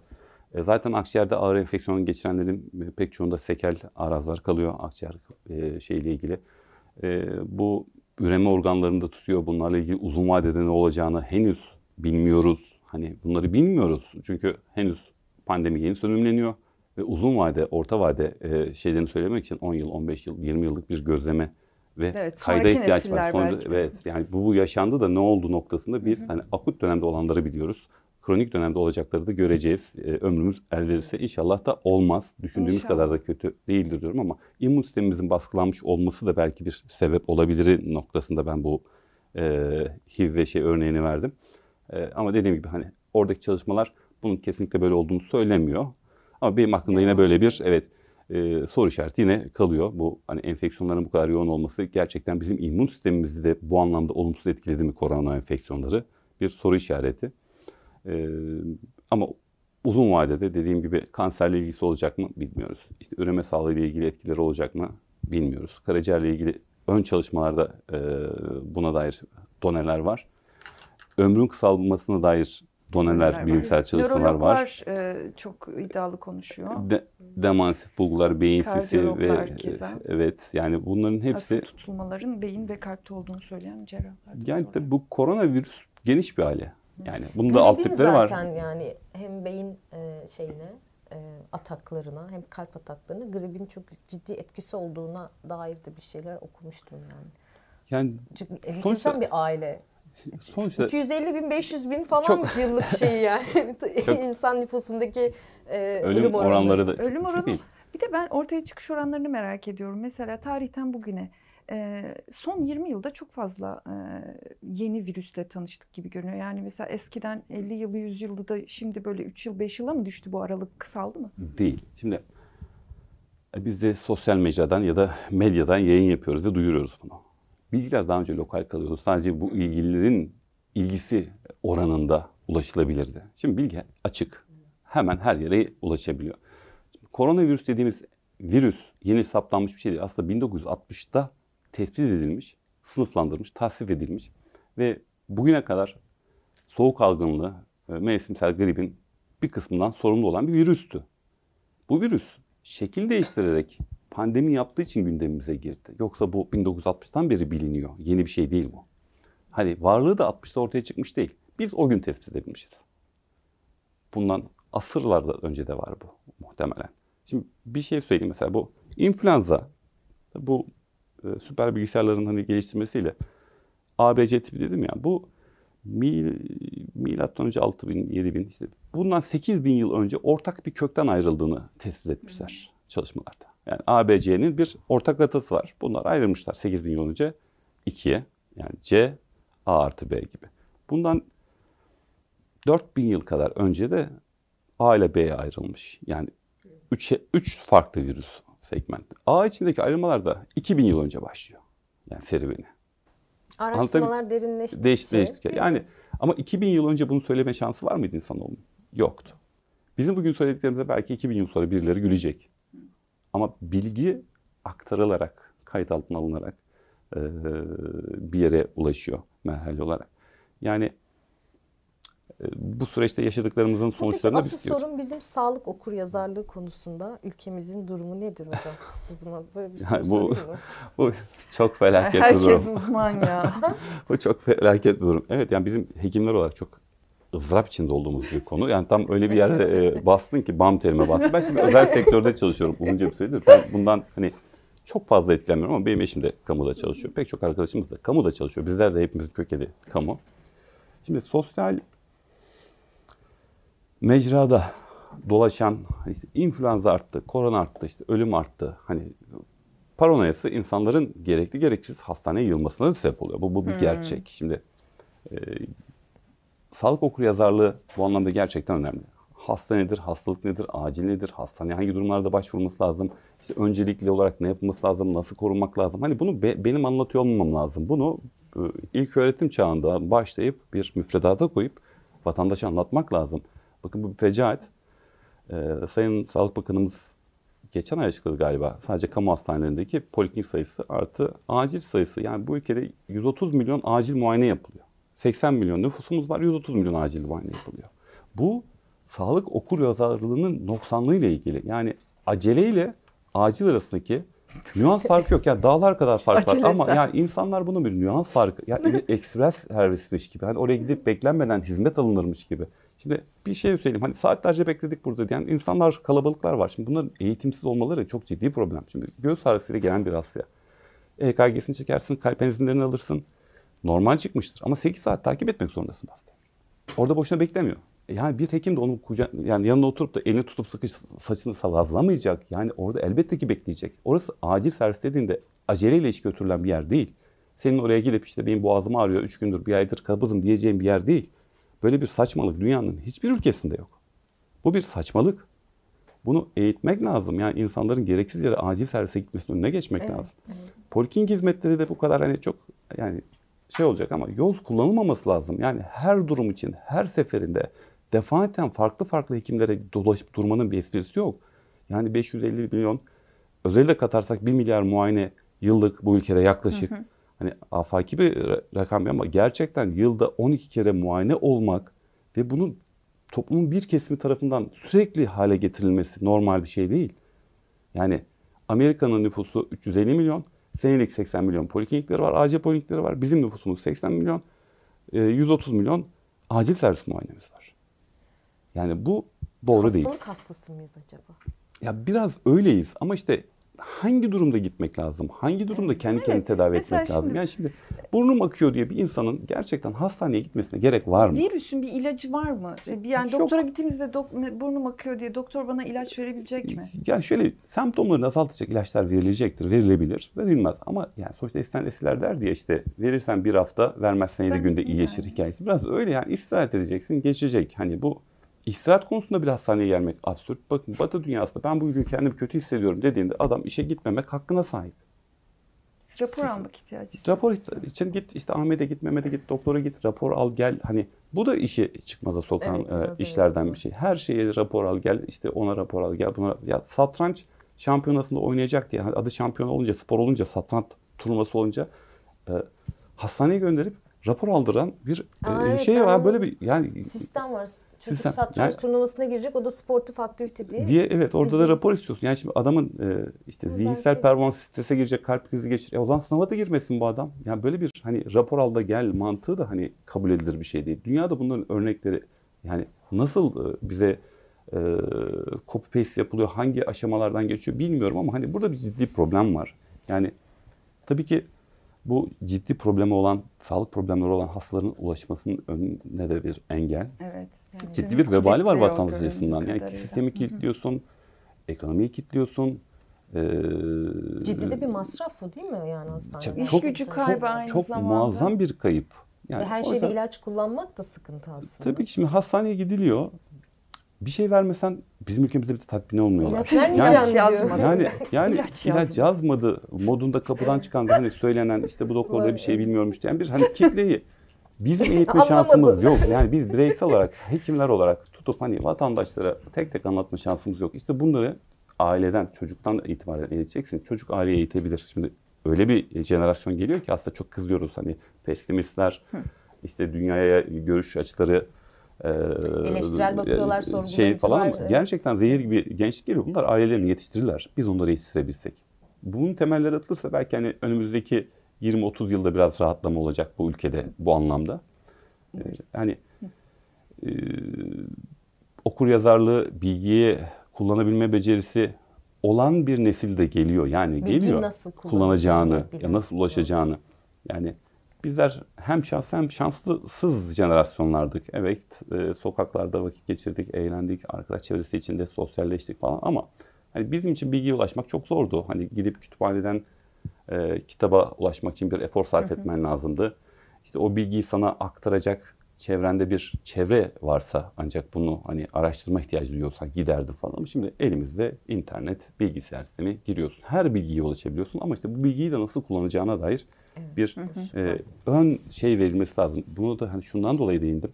E, zaten akciğerde ağır enfeksiyon geçirenlerin e, pek çoğunda sekel arazlar kalıyor akciğer e, şeyle ilgili. E, bu üreme organlarını da tutuyor. Bunlarla ilgili uzun vadede ne olacağını henüz bilmiyoruz. Hani bunları bilmiyoruz. Çünkü henüz pandemi yeni sönümleniyor ve uzun vade, orta vade e, şeylerini söylemek için 10 yıl, 15 yıl, 20 yıllık bir gözleme ve Evet, kayda ihtiyaç var. Sonra, belki evet, yani bu, bu yaşandı da ne oldu noktasında biz hani akut dönemde olanları biliyoruz. Kronik dönemde olacakları da göreceğiz. E, ömrümüz el verirse inşallah da olmaz. Düşündüğümüz İnşallah. kadar da kötü değildir diyorum ama immün sistemimizin baskılanmış olması da belki bir sebep olabilir noktasında ben bu e, HIV ve şey örneğini verdim. E, ama dediğim gibi hani oradaki çalışmalar bunun kesinlikle böyle olduğunu söylemiyor. Ama benim aklımda yine böyle bir evet e, soru işareti yine kalıyor. Bu hani enfeksiyonların bu kadar yoğun olması gerçekten bizim immün sistemimizi de bu anlamda olumsuz etkiledi mi korona enfeksiyonları? Bir soru işareti. E, ama uzun vadede dediğim gibi kanserle ilgisi olacak mı bilmiyoruz. İşte üreme sağlığı ile ilgili etkileri olacak mı bilmiyoruz. Karaciğerle ilgili ön çalışmalarda e, buna dair doneler var. Ömrün kısalmasına dair doneler, Var. bilimsel çalışmalar var. Nörologlar e, çok iddialı konuşuyor. De, demansif bulgular, beyin sisi ve Kardiyologlar keza. evet yani bunların hepsi Hasta tutulmaların beyin ve kalpte olduğunu söyleyen cerrahlar. yani tabii bu koronavirüs geniş bir aile. Yani bunun da alt tipleri var. zaten yani hem beyin e, şeyine e, ataklarına hem kalp ataklarına gripin çok ciddi etkisi olduğuna dair de bir şeyler okumuştum yani. Yani Çünkü enteresan bir aile. Sonuçta 250 bin 500 bin falan Çok- yıllık şey yani. Çok- İnsan nüfusundaki e, ölüm, oranları da Ölüm oranı değil. Bir de ben ortaya çıkış oranlarını merak ediyorum. Mesela tarihten bugüne e, son 20 yılda çok fazla e, yeni virüsle tanıştık gibi görünüyor. Yani mesela eskiden 50 yılı 100 yılda da şimdi böyle 3 yıl 5 yıla mı düştü bu aralık kısaldı mı? Değil. Şimdi e, biz de sosyal mecradan ya da medyadan yayın yapıyoruz ve duyuruyoruz bunu. Bilgiler daha önce lokal kalıyordu. Sadece bu ilgililerin ilgisi oranında ulaşılabilirdi. Şimdi bilgi açık. Hemen her yere ulaşabiliyor. Şimdi koronavirüs dediğimiz virüs yeni saptanmış bir şey değil. Aslında 1960'da tespit edilmiş, sınıflandırılmış, tasnif edilmiş ve bugüne kadar soğuk algınlığı, e, mevsimsel gripin bir kısmından sorumlu olan bir virüstü. Bu virüs şekil değiştirerek pandemi yaptığı için gündemimize girdi. Yoksa bu 1960'tan beri biliniyor. Yeni bir şey değil bu. Hani varlığı da 60'ta ortaya çıkmış değil. Biz o gün tespit edebilmişiz. Bundan asırlarda önce de var bu muhtemelen. Şimdi bir şey söyleyeyim mesela bu influenza bu e, süper bilgisayarların hani geliştirmesiyle ABC tipi dedim ya bu mil, milattan önce 6000 7000 işte bundan 8000 yıl önce ortak bir kökten ayrıldığını tespit etmişler çalışmalarda. Yani ABC'nin bir ortak ratası var. Bunlar ayrılmışlar 8000 yıl önce ikiye. Yani C A artı B gibi. Bundan 4000 yıl kadar önce de A ile B'ye ayrılmış. Yani 3 3 farklı virüs segmenti. A içindeki ayrılmalar da 2000 yıl önce başlıyor. Yani serüveni. araştırmalar derinleştikçe. Değiş, değiştikçe. değil mi? Yani Ama 2000 yıl önce bunu söyleme şansı var mıydı insanoğlunun? Yoktu. Bizim bugün söylediklerimize belki 2000 yıl sonra birileri gülecek. Ama bilgi aktarılarak, kayıt altına alınarak e, bir yere ulaşıyor merhale olarak. Yani e, bu süreçte yaşadıklarımızın Buradaki sonuçlarını biz asıl istiyoruz. sorun bizim sağlık okur yazarlığı konusunda ülkemizin durumu nedir hocam? O zaman böyle bir soru Yani bu-? Bu çok felaket bir Herkes durum. uzman ya. Bu çok felaket bir durum. Evet yani bizim hekimler olarak çok ızdırap içinde olduğumuz bir konu. Yani tam öyle bir yerde e, bastın ki bam terime bastın. Ben şimdi özel sektörde çalışıyorum uzunca bir süredir. Ben bundan hani çok fazla etkilenmiyorum ama benim eşim de kamuda çalışıyor. Pek çok arkadaşımız da kamuda çalışıyor. Bizler de hepimizin kökeni kamu. Şimdi sosyal mecrada dolaşan işte influenza arttı, korona arttı, işte ölüm arttı. Hani paranoyası insanların gerekli gereksiz hastaneye yığılmasına da sebep oluyor. Bu, bu bir gerçek. Şimdi e, sağlık okur yazarlığı bu anlamda gerçekten önemli. Hasta nedir, hastalık nedir, acil nedir, hastaneye hangi durumlarda başvurması lazım, işte öncelikli olarak ne yapılması lazım, nasıl korunmak lazım. Hani bunu be- benim anlatıyor olmamam lazım. Bunu e, ilk öğretim çağında başlayıp bir müfredata koyup vatandaşa anlatmak lazım. Bakın bu bir fecaat. Ee, Sayın Sağlık Bakanımız geçen ay açıkladı galiba. Sadece kamu hastanelerindeki poliklinik sayısı artı acil sayısı. Yani bu ülkede 130 milyon acil muayene yapılıyor. 80 milyon nüfusumuz var, 130 milyon acil muayene yapılıyor. Bu sağlık okur yazarlığının noksanlığı ile ilgili. Yani aceleyle acil arasındaki nüans farkı yok. Yani dağlar kadar fark var ama yani insanlar bunu bir nüans farkı. Yani ekspres servismiş gibi. Hani oraya gidip beklenmeden hizmet alınırmış gibi. Şimdi bir şey söyleyeyim. Hani saatlerce bekledik burada diyen insanlar, kalabalıklar var. Şimdi bunların eğitimsiz olmaları çok ciddi problem. Şimdi göğüs ağrısıyla gelen bir hastaya. EKG'sini çekersin, kalp enzimlerini alırsın. Normal çıkmıştır ama 8 saat takip etmek zorundasın hasta. Orada boşuna beklemiyor. E Yani bir hekim de onun kuca yani yanına oturup da elini tutup sıkış saçını salazlamayacak. Yani orada elbette ki bekleyecek. Orası acil servis dediğinde aceleyle iş götürülen bir yer değil. Senin oraya gidip işte benim boğazım ağrıyor 3 gündür bir aydır kabızım diyeceğin bir yer değil. Böyle bir saçmalık dünyanın hiçbir ülkesinde yok. Bu bir saçmalık. Bunu eğitmek lazım. Yani insanların gereksiz yere acil servise gitmesinin önüne geçmek Evet, lazım. Poliklinik hizmetleri de bu kadar hani çok yani şey olacak ama yoz kullanılmaması lazım. Yani her durum için her seferinde defaten farklı farklı hekimlere dolaşıp durmanın bir esprisi yok. Yani 550 milyon özellikle katarsak 1 milyar muayene yıllık bu ülkede yaklaşık. Hani afaki bir ra- rakam ama gerçekten yılda 12 kere muayene olmak ve bunun toplumun bir kesimi tarafından sürekli hale getirilmesi normal bir şey değil. Yani Amerika'nın nüfusu 350 milyon, senelik 80 milyon poliklinikleri var, acil poliklinikleri var. Bizim nüfusumuz 80 milyon, e, 130 milyon acil servis muayenemiz var. Yani bu doğru değil. Hastalık hastası mıyız acaba? Ya biraz öyleyiz ama işte hangi durumda gitmek lazım? Hangi durumda kendi kendini tedavi Mesela etmek lazım? şimdi- Yani şimdi burnum akıyor diye bir insanın gerçekten hastaneye gitmesine gerek var mı? Virüsün bir ilacı var mı? Bir Yani Yok. doktora gittiğimizde dok- burnum akıyor diye doktor bana ilaç verebilecek mi? Ya şöyle semptomları azaltacak ilaçlar verilecektir, verilebilir, verilmez. Ama yani sonuçta eskiden eskiler der diye işte verirsen bir hafta, vermezsen yedi günde iyileşir hikayesi. Biraz öyle yani istirahat edeceksin, geçecek. Hani bu istirahat konusunda bile hastaneye gelmek absürt. Bakın Batı dünyasında ben bugün kendimi kötü hissediyorum dediğinde adam işe gitmemek hakkına sahip. Rapor Siz- almak ihtiyacı Rapor için git işte Ahmet'e git, Mehmet'e git, doktora git, rapor al gel. Hani bu da işi çıkmaza sokan Evet, e, işlerden bir şey. Her şeye rapor al gel, işte ona rapor al gel, buna ya satranç şampiyonasında oynayacak diye hani adı şampiyon olunca, spor olunca, satranç turnuvası olunca e, hastaneye gönderip rapor aldıran bir e, Aa, evet, şey var böyle bir yani Sistem var. Çocuk Sistem. satranç Yani- turnuvasına girecek. O da sportif aktivite diye. diye evet orada da Bizim- rapor istiyorsun. Yani şimdi adamın e, işte Ama zihinsel belki- performans strese girecek, kalp krizi geçirecek. E, o zaman sınava da girmesin bu adam. Yani böyle bir hani rapor al da gel mantığı da hani kabul edilir bir şey değil. Dünyada bunların örnekleri yani nasıl e, bize e, copy paste yapılıyor, hangi aşamalardan geçiyor bilmiyorum ama hani burada bir ciddi problem var. Yani tabii ki bu ciddi problemi olan, sağlık problemleri olan hastaların ulaşmasının önüne de bir engel. Evet. yani Ciddi bir vebali var vatandaş açısından. Yani kadarıyla. sistemi kilitliyorsun, ekonomiyi kilitliyorsun. Ee, Ciddi de bir masraf bu değil mi yani hastanede? İş gücü kaybı aynı çok zamanda. muazzam bir kayıp. Yani Ve her şeyde yüzden- ilaç kullanmak da sıkıntı aslında. Tabii ki şimdi hastaneye gidiliyor. Bir şey vermesen bizim ülkemizde bir de tatmin olmuyorlar. İlaç Yani- yazmadı. Yani yani İlaç ilaç, yazmadı. modunda kapıdan çıkan hani söylenen işte bu doktor da bir şey bilmiyormuş diyen bir hani kitleyi Bizim eğitme şansımız yok. Yani biz bireysel olarak, hekimler olarak tutup hani vatandaşlara tek tek anlatma şansımız yok. İşte bunları aileden, çocuktan itibaren eğiteceksin. Çocuk aileyi eğitebilir. Şimdi öyle bir jenerasyon geliyor ki aslında çok kızıyoruz. Hani pesimistler, işte dünyaya görüş açıları e, Eleştirel bakıyorlar, şey sorgulayıcılar, falan ama evet. gerçekten zehir gibi gençlik geliyor. Bunlar ailelerini yetiştirirler. Biz onları yetiştirebilsek. Bunun temelleri atılırsa belki hani önümüzdeki 20-30 yılda biraz rahatlama olacak bu ülkede bu anlamda. Ee, hani e, okur yazarlığı, bilgiyi kullanabilme becerisi olan bir nesil de geliyor. Yani Bilgiyi geliyor nasıl kullanacağını, ya nasıl ulaşacağını. Yani bizler hem şans hem şanslısız jenerasyonlardık. Evet, e, sokaklarda vakit geçirdik, eğlendik, arkadaş çevresi içinde sosyalleştik falan ama hani bizim için bilgiye ulaşmak çok zordu. Hani gidip kütüphaneden e, kitaba ulaşmak için bir efor sarf etmen lazımdı. İşte o bilgiyi sana aktaracak çevrende bir çevre varsa ancak bunu hani araştırma ihtiyacı duyuyorsan giderdin falan. Ama şimdi elimizde internet, bilgisayar sistemi giriyorsun. Her bilgiye ulaşabiliyorsun ama işte bu bilgiyi de nasıl kullanacağına dair bir e, ön şey verilmesi lazım. Bunu da hani şundan dolayı değindim.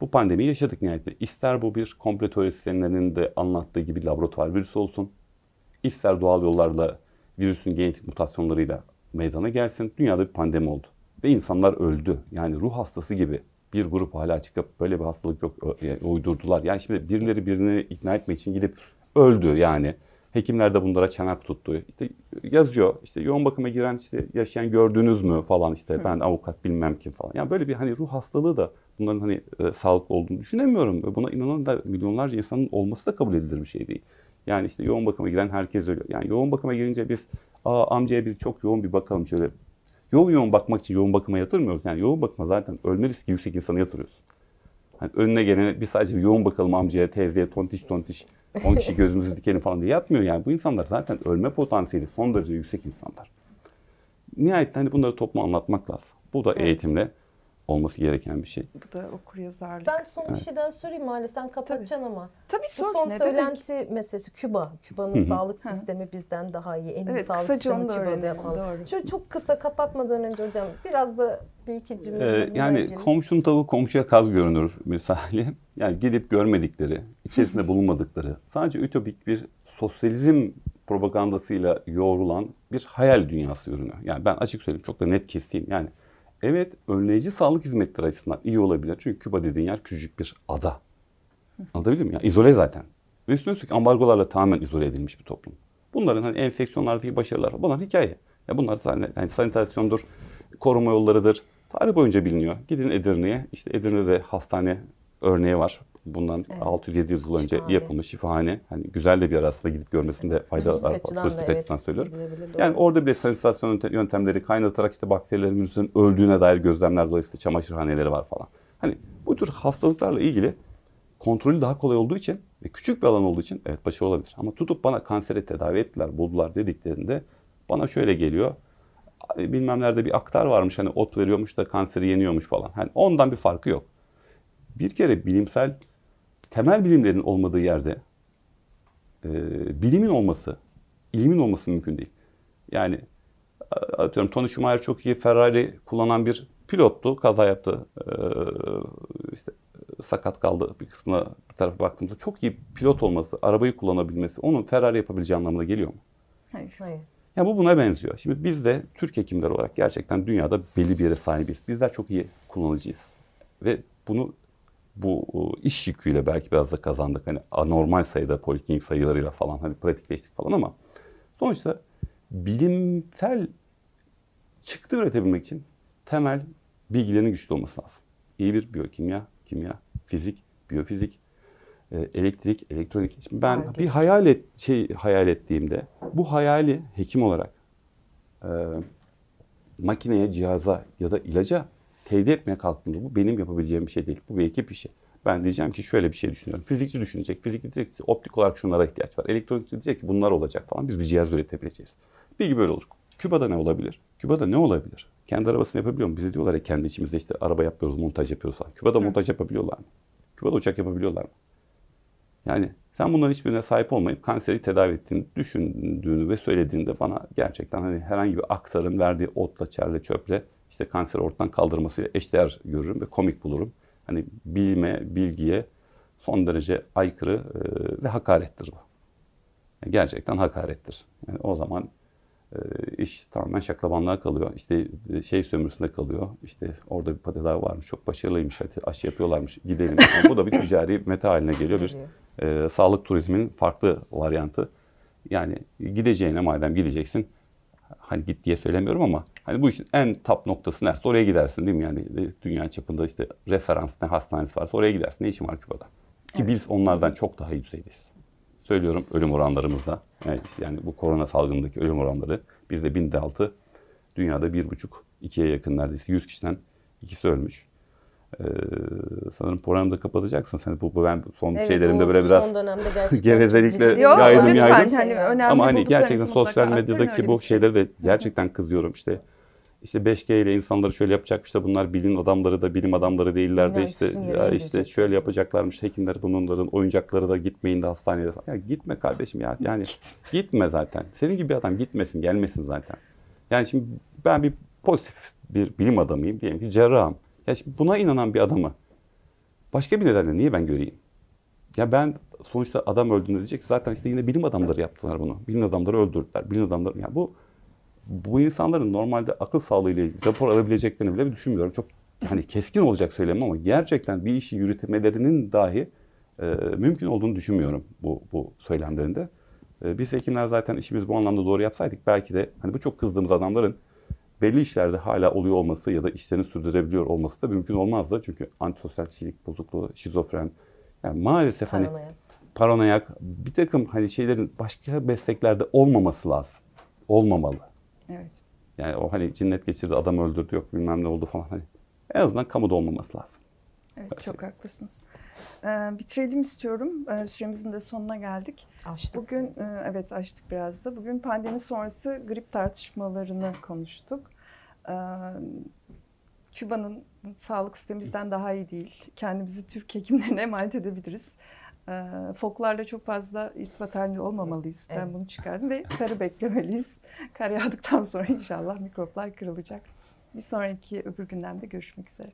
Bu pandemiyi yaşadık nihayetinde. İster bu bir komplo teorisyenlerinin de anlattığı gibi laboratuvar virüsü olsun. ister doğal yollarla virüsün genetik mutasyonlarıyla meydana gelsin. Dünyada bir pandemi oldu. Ve insanlar öldü. Yani ruh hastası gibi bir grup hala çıkıp böyle bir hastalık yok yani uydurdular. Yani şimdi birileri birini ikna etmek için gidip öldü yani. Hekimler de bunlara çanak tuttu. İşte yazıyor işte yoğun bakıma giren işte yaşayan gördünüz mü falan işte ben avukat bilmem kim falan. Yani böyle bir hani ruh hastalığı da bunların hani e, sağlıklı olduğunu düşünemiyorum. Ve buna inanan da milyonlarca insanın olması da kabul edilir bir şey değil. Yani işte yoğun bakıma giren herkes ölüyor. Yani yoğun bakıma girince biz Aa, amcaya biz çok yoğun bir bakalım şöyle. Yoğun yoğun bakmak için yoğun bakıma yatırmıyoruz. Yani yoğun bakıma zaten ölme riski yüksek insanı yatırıyoruz. Hani önüne gelene bir sadece yoğun bakalım amcaya, teyzeye, tontiş tontiş, 10 kişi gözümüzü dikelim falan diye yatmıyor yani. Bu insanlar zaten ölme potansiyeli son derece yüksek insanlar. Nihayet hani bunları topluma anlatmak lazım. Bu da Evet. eğitimle olması gereken bir şey. Bu da okur yazarlık. Ben son bir Evet. şey daha sorayım Hale sen kapatacaksın ama. Tabii Bu sor, son ne demek? söylenti meselesi Küba. Küba'nın sağlık Hı. sistemi bizden daha iyi. En iyi Evet sağlık sistemi Küba'da yapalım. Doğru. Şöyle çok kısa kapatmadan önce hocam biraz da bir iki cümle Ee, bize bununla yani ilgili. komşunun tavuğu komşuya kaz görünür misali. Yani gidip görmedikleri, içerisinde bulunmadıkları, sadece ütopik bir sosyalizm propagandasıyla yoğrulan bir hayal dünyası ürünü. Yani ben açık söyleyeyim çok da net keseyim. Yani evet önleyici sağlık hizmetleri açısından iyi olabilir. Çünkü Küba dediğin yer küçücük bir ada. Anlatabildim mi? Yani izole zaten. Ve üstüne üstlük ambargolarla tamamen izole edilmiş bir toplum. Bunların hani enfeksiyonlardaki başarılar bunlar hikaye. Ya bunlar yani sanitasyondur, koruma yollarıdır. Tarih boyunca biliniyor. Gidin Edirne'ye. İşte Edirne'de hastane örneği var. Bundan Evet. 600-700 yıl önce Şifahane. yapılmış şifahane. Hani güzel de bir yer aslında gidip görmesinde fayda var. Turistik evet, açıdan söylüyorum. Yani orada bile sanitasyon yöntem- yöntemleri kaynatarak işte bakterilerin virüsün öldüğüne dair gözlemler dolayısıyla çamaşırhaneleri var falan. Hani bu tür hastalıklarla ilgili kontrolü daha kolay olduğu için ve küçük bir alan olduğu için evet başarılı olabilir. Ama tutup bana kanseri tedavi ettiler, buldular dediklerinde bana şöyle geliyor. "Ay, Bilmem nerede bir aktar varmış hani ot veriyormuş da kanseri yeniyormuş falan. Hani ondan bir farkı yok. Bir kere bilimsel temel bilimlerin olmadığı yerde e, bilimin olması, ilimin olması mümkün değil. Yani atıyorum Tony Schumacher çok iyi Ferrari kullanan bir pilottu. Kaza yaptı. Ee, işte sakat kaldı bir kısmına bir tarafa baktığımızda. Çok iyi pilot olması, arabayı kullanabilmesi onun Ferrari yapabileceği anlamına geliyor mu? Hayır. Hayır. Ya bu buna benziyor. Şimdi biz de Türk hekimler olarak gerçekten dünyada belli bir yere sahibiz. Bizler çok iyi kullanıcıyız. Ve bunu bu iş yüküyle belki biraz da kazandık. Hani anormal sayıda poliklinik sayılarıyla falan hani pratikleştik falan ama sonuçta bilimsel çıktı üretebilmek için temel bilgilerin güçlü olması lazım. İyi bir biyokimya, kimya, fizik, biyofizik, e, elektrik, elektronik. Şimdi ben bir hayal et, şey hayal ettiğimde bu hayali hekim olarak e, makineye, cihaza ya da ilaca tevdi etmeye kalktığımda bu benim yapabileceğim bir şey değil. Bu bir ekip işi. Ben diyeceğim ki şöyle bir şey düşünüyorum. Fizikçi düşünecek. Fizikçi diyecek ki optik olarak şunlara ihtiyaç var. Elektronikçi diyecek ki bunlar olacak falan. Biz bir cihaz üretebileceğiz. Bilgi böyle olur. Küba'da ne olabilir? Küba'da ne olabilir? Kendi arabasını yapabiliyor mu? Bize diyorlar ya kendi içimizde işte araba yapıyoruz, montaj yapıyoruz falan. Küba'da montaj yapabiliyorlar mı? Küba'da uçak yapabiliyorlar mı? Yani sen bunların hiçbirine sahip olmayıp kanseri tedavi ettiğini düşündüğünü ve söylediğinde bana gerçekten hani herhangi bir aksarın verdiği otla, çerle, çöple işte kanseri ortadan kaldırmasıyla eşdeğer görürüm ve komik bulurum. Hani bilime, bilgiye son derece aykırı e, ve hakarettir bu. Yani gerçekten hakarettir. Yani o zaman e, iş tamamen şaklabanlığa kalıyor. İşte e, şey sömürüsünde kalıyor. İşte orada bir tedavi varmış, çok başarılıymış, hadi aşı yapıyorlarmış, gidelim. Yani bu da bir ticari meta haline geliyor. Bir e, sağlık turizminin farklı varyantı. Yani gideceğine madem gideceksin, hani git diye söylemiyorum ama hani bu işin en top noktası neresi oraya gidersin değil mi? Yani dünya çapında işte referans ne hastanesi varsa oraya gidersin. Ne işin var Küba'da? Ki Evet. biz onlardan çok daha iyi düzeydeyiz. Söylüyorum ölüm oranlarımızda. Yani, işte yani bu korona salgınındaki ölüm oranları bizde binde altı, dünyada bir buçuk, ikiye yakın neredeyse 100 kişiden ikisi ölmüş. Ee, sanırım programı da kapatacaksın. Sen bu, bu ben son Evet, şeylerimde bu böyle biraz son dönemde gevezelikle yaydım, lütfen yaydım. hani önemli Ama hani gerçekten sosyal medyadaki bu şey. şeyleri de gerçekten kızıyorum işte. İşte 5G ile insanları şöyle yapacakmış da bunlar bilim adamları da bilim adamları değiller de işte ya işte şöyle yapacaklarmış hekimler bunların oyuncakları da gitmeyin de hastaneye falan. Ya gitme kardeşim ya yani gitme zaten. Senin gibi bir adam gitmesin gelmesin zaten. Yani şimdi ben bir pozitif bir bilim adamıyım diyelim ki cerrahım. Ya buna inanan bir adamı başka bir nedenle niye ben göreyim? Ya ben sonuçta adam öldüğünde diyecek zaten işte yine bilim adamları yaptılar bunu. Bilim adamları öldürdüler. Bilim adamları ya bu bu insanların normalde akıl sağlığıyla ilgili rapor alabileceklerini bile düşünmüyorum. Çok hani keskin olacak söylemem ama gerçekten bir işi yürütmelerinin dahi e, mümkün olduğunu düşünmüyorum bu bu söylemlerinde. E, biz hekimler zaten işimizi bu anlamda doğru yapsaydık belki de hani bu çok kızdığımız adamların belli işlerde hala oluyor olması ya da işlerini sürdürebiliyor olması da mümkün olmazdı. Çünkü antisosyal kişilik bozukluğu, şizofren yani maalesef hani Paranoya. paranoyak bir takım hani şeylerin başka mesleklerde olmaması lazım. Olmamalı. Evet. Yani o hani cinnet geçirdi, adam öldürdü, yok bilmem ne oldu falan hani. En azından kamuda olmaması lazım. Evet çok haklısınız. Ee, bitirelim istiyorum. Ee, süremizin de sonuna geldik. Açtık. Bugün e, evet açtık biraz da. Bugün pandemi sonrası grip tartışmalarını konuştuk. Ee, Küba'nın sağlık sistemimizden daha iyi değil. Kendimizi Türk hekimlerine emanet edebiliriz. Ee, foklarla çok fazla irtibat halinde olmamalıyız. Ben Evet. bunu çıkardım ve karı beklemeliyiz. Kar yağdıktan sonra inşallah mikroplar kırılacak. Bir sonraki öbür gündemde görüşmek üzere.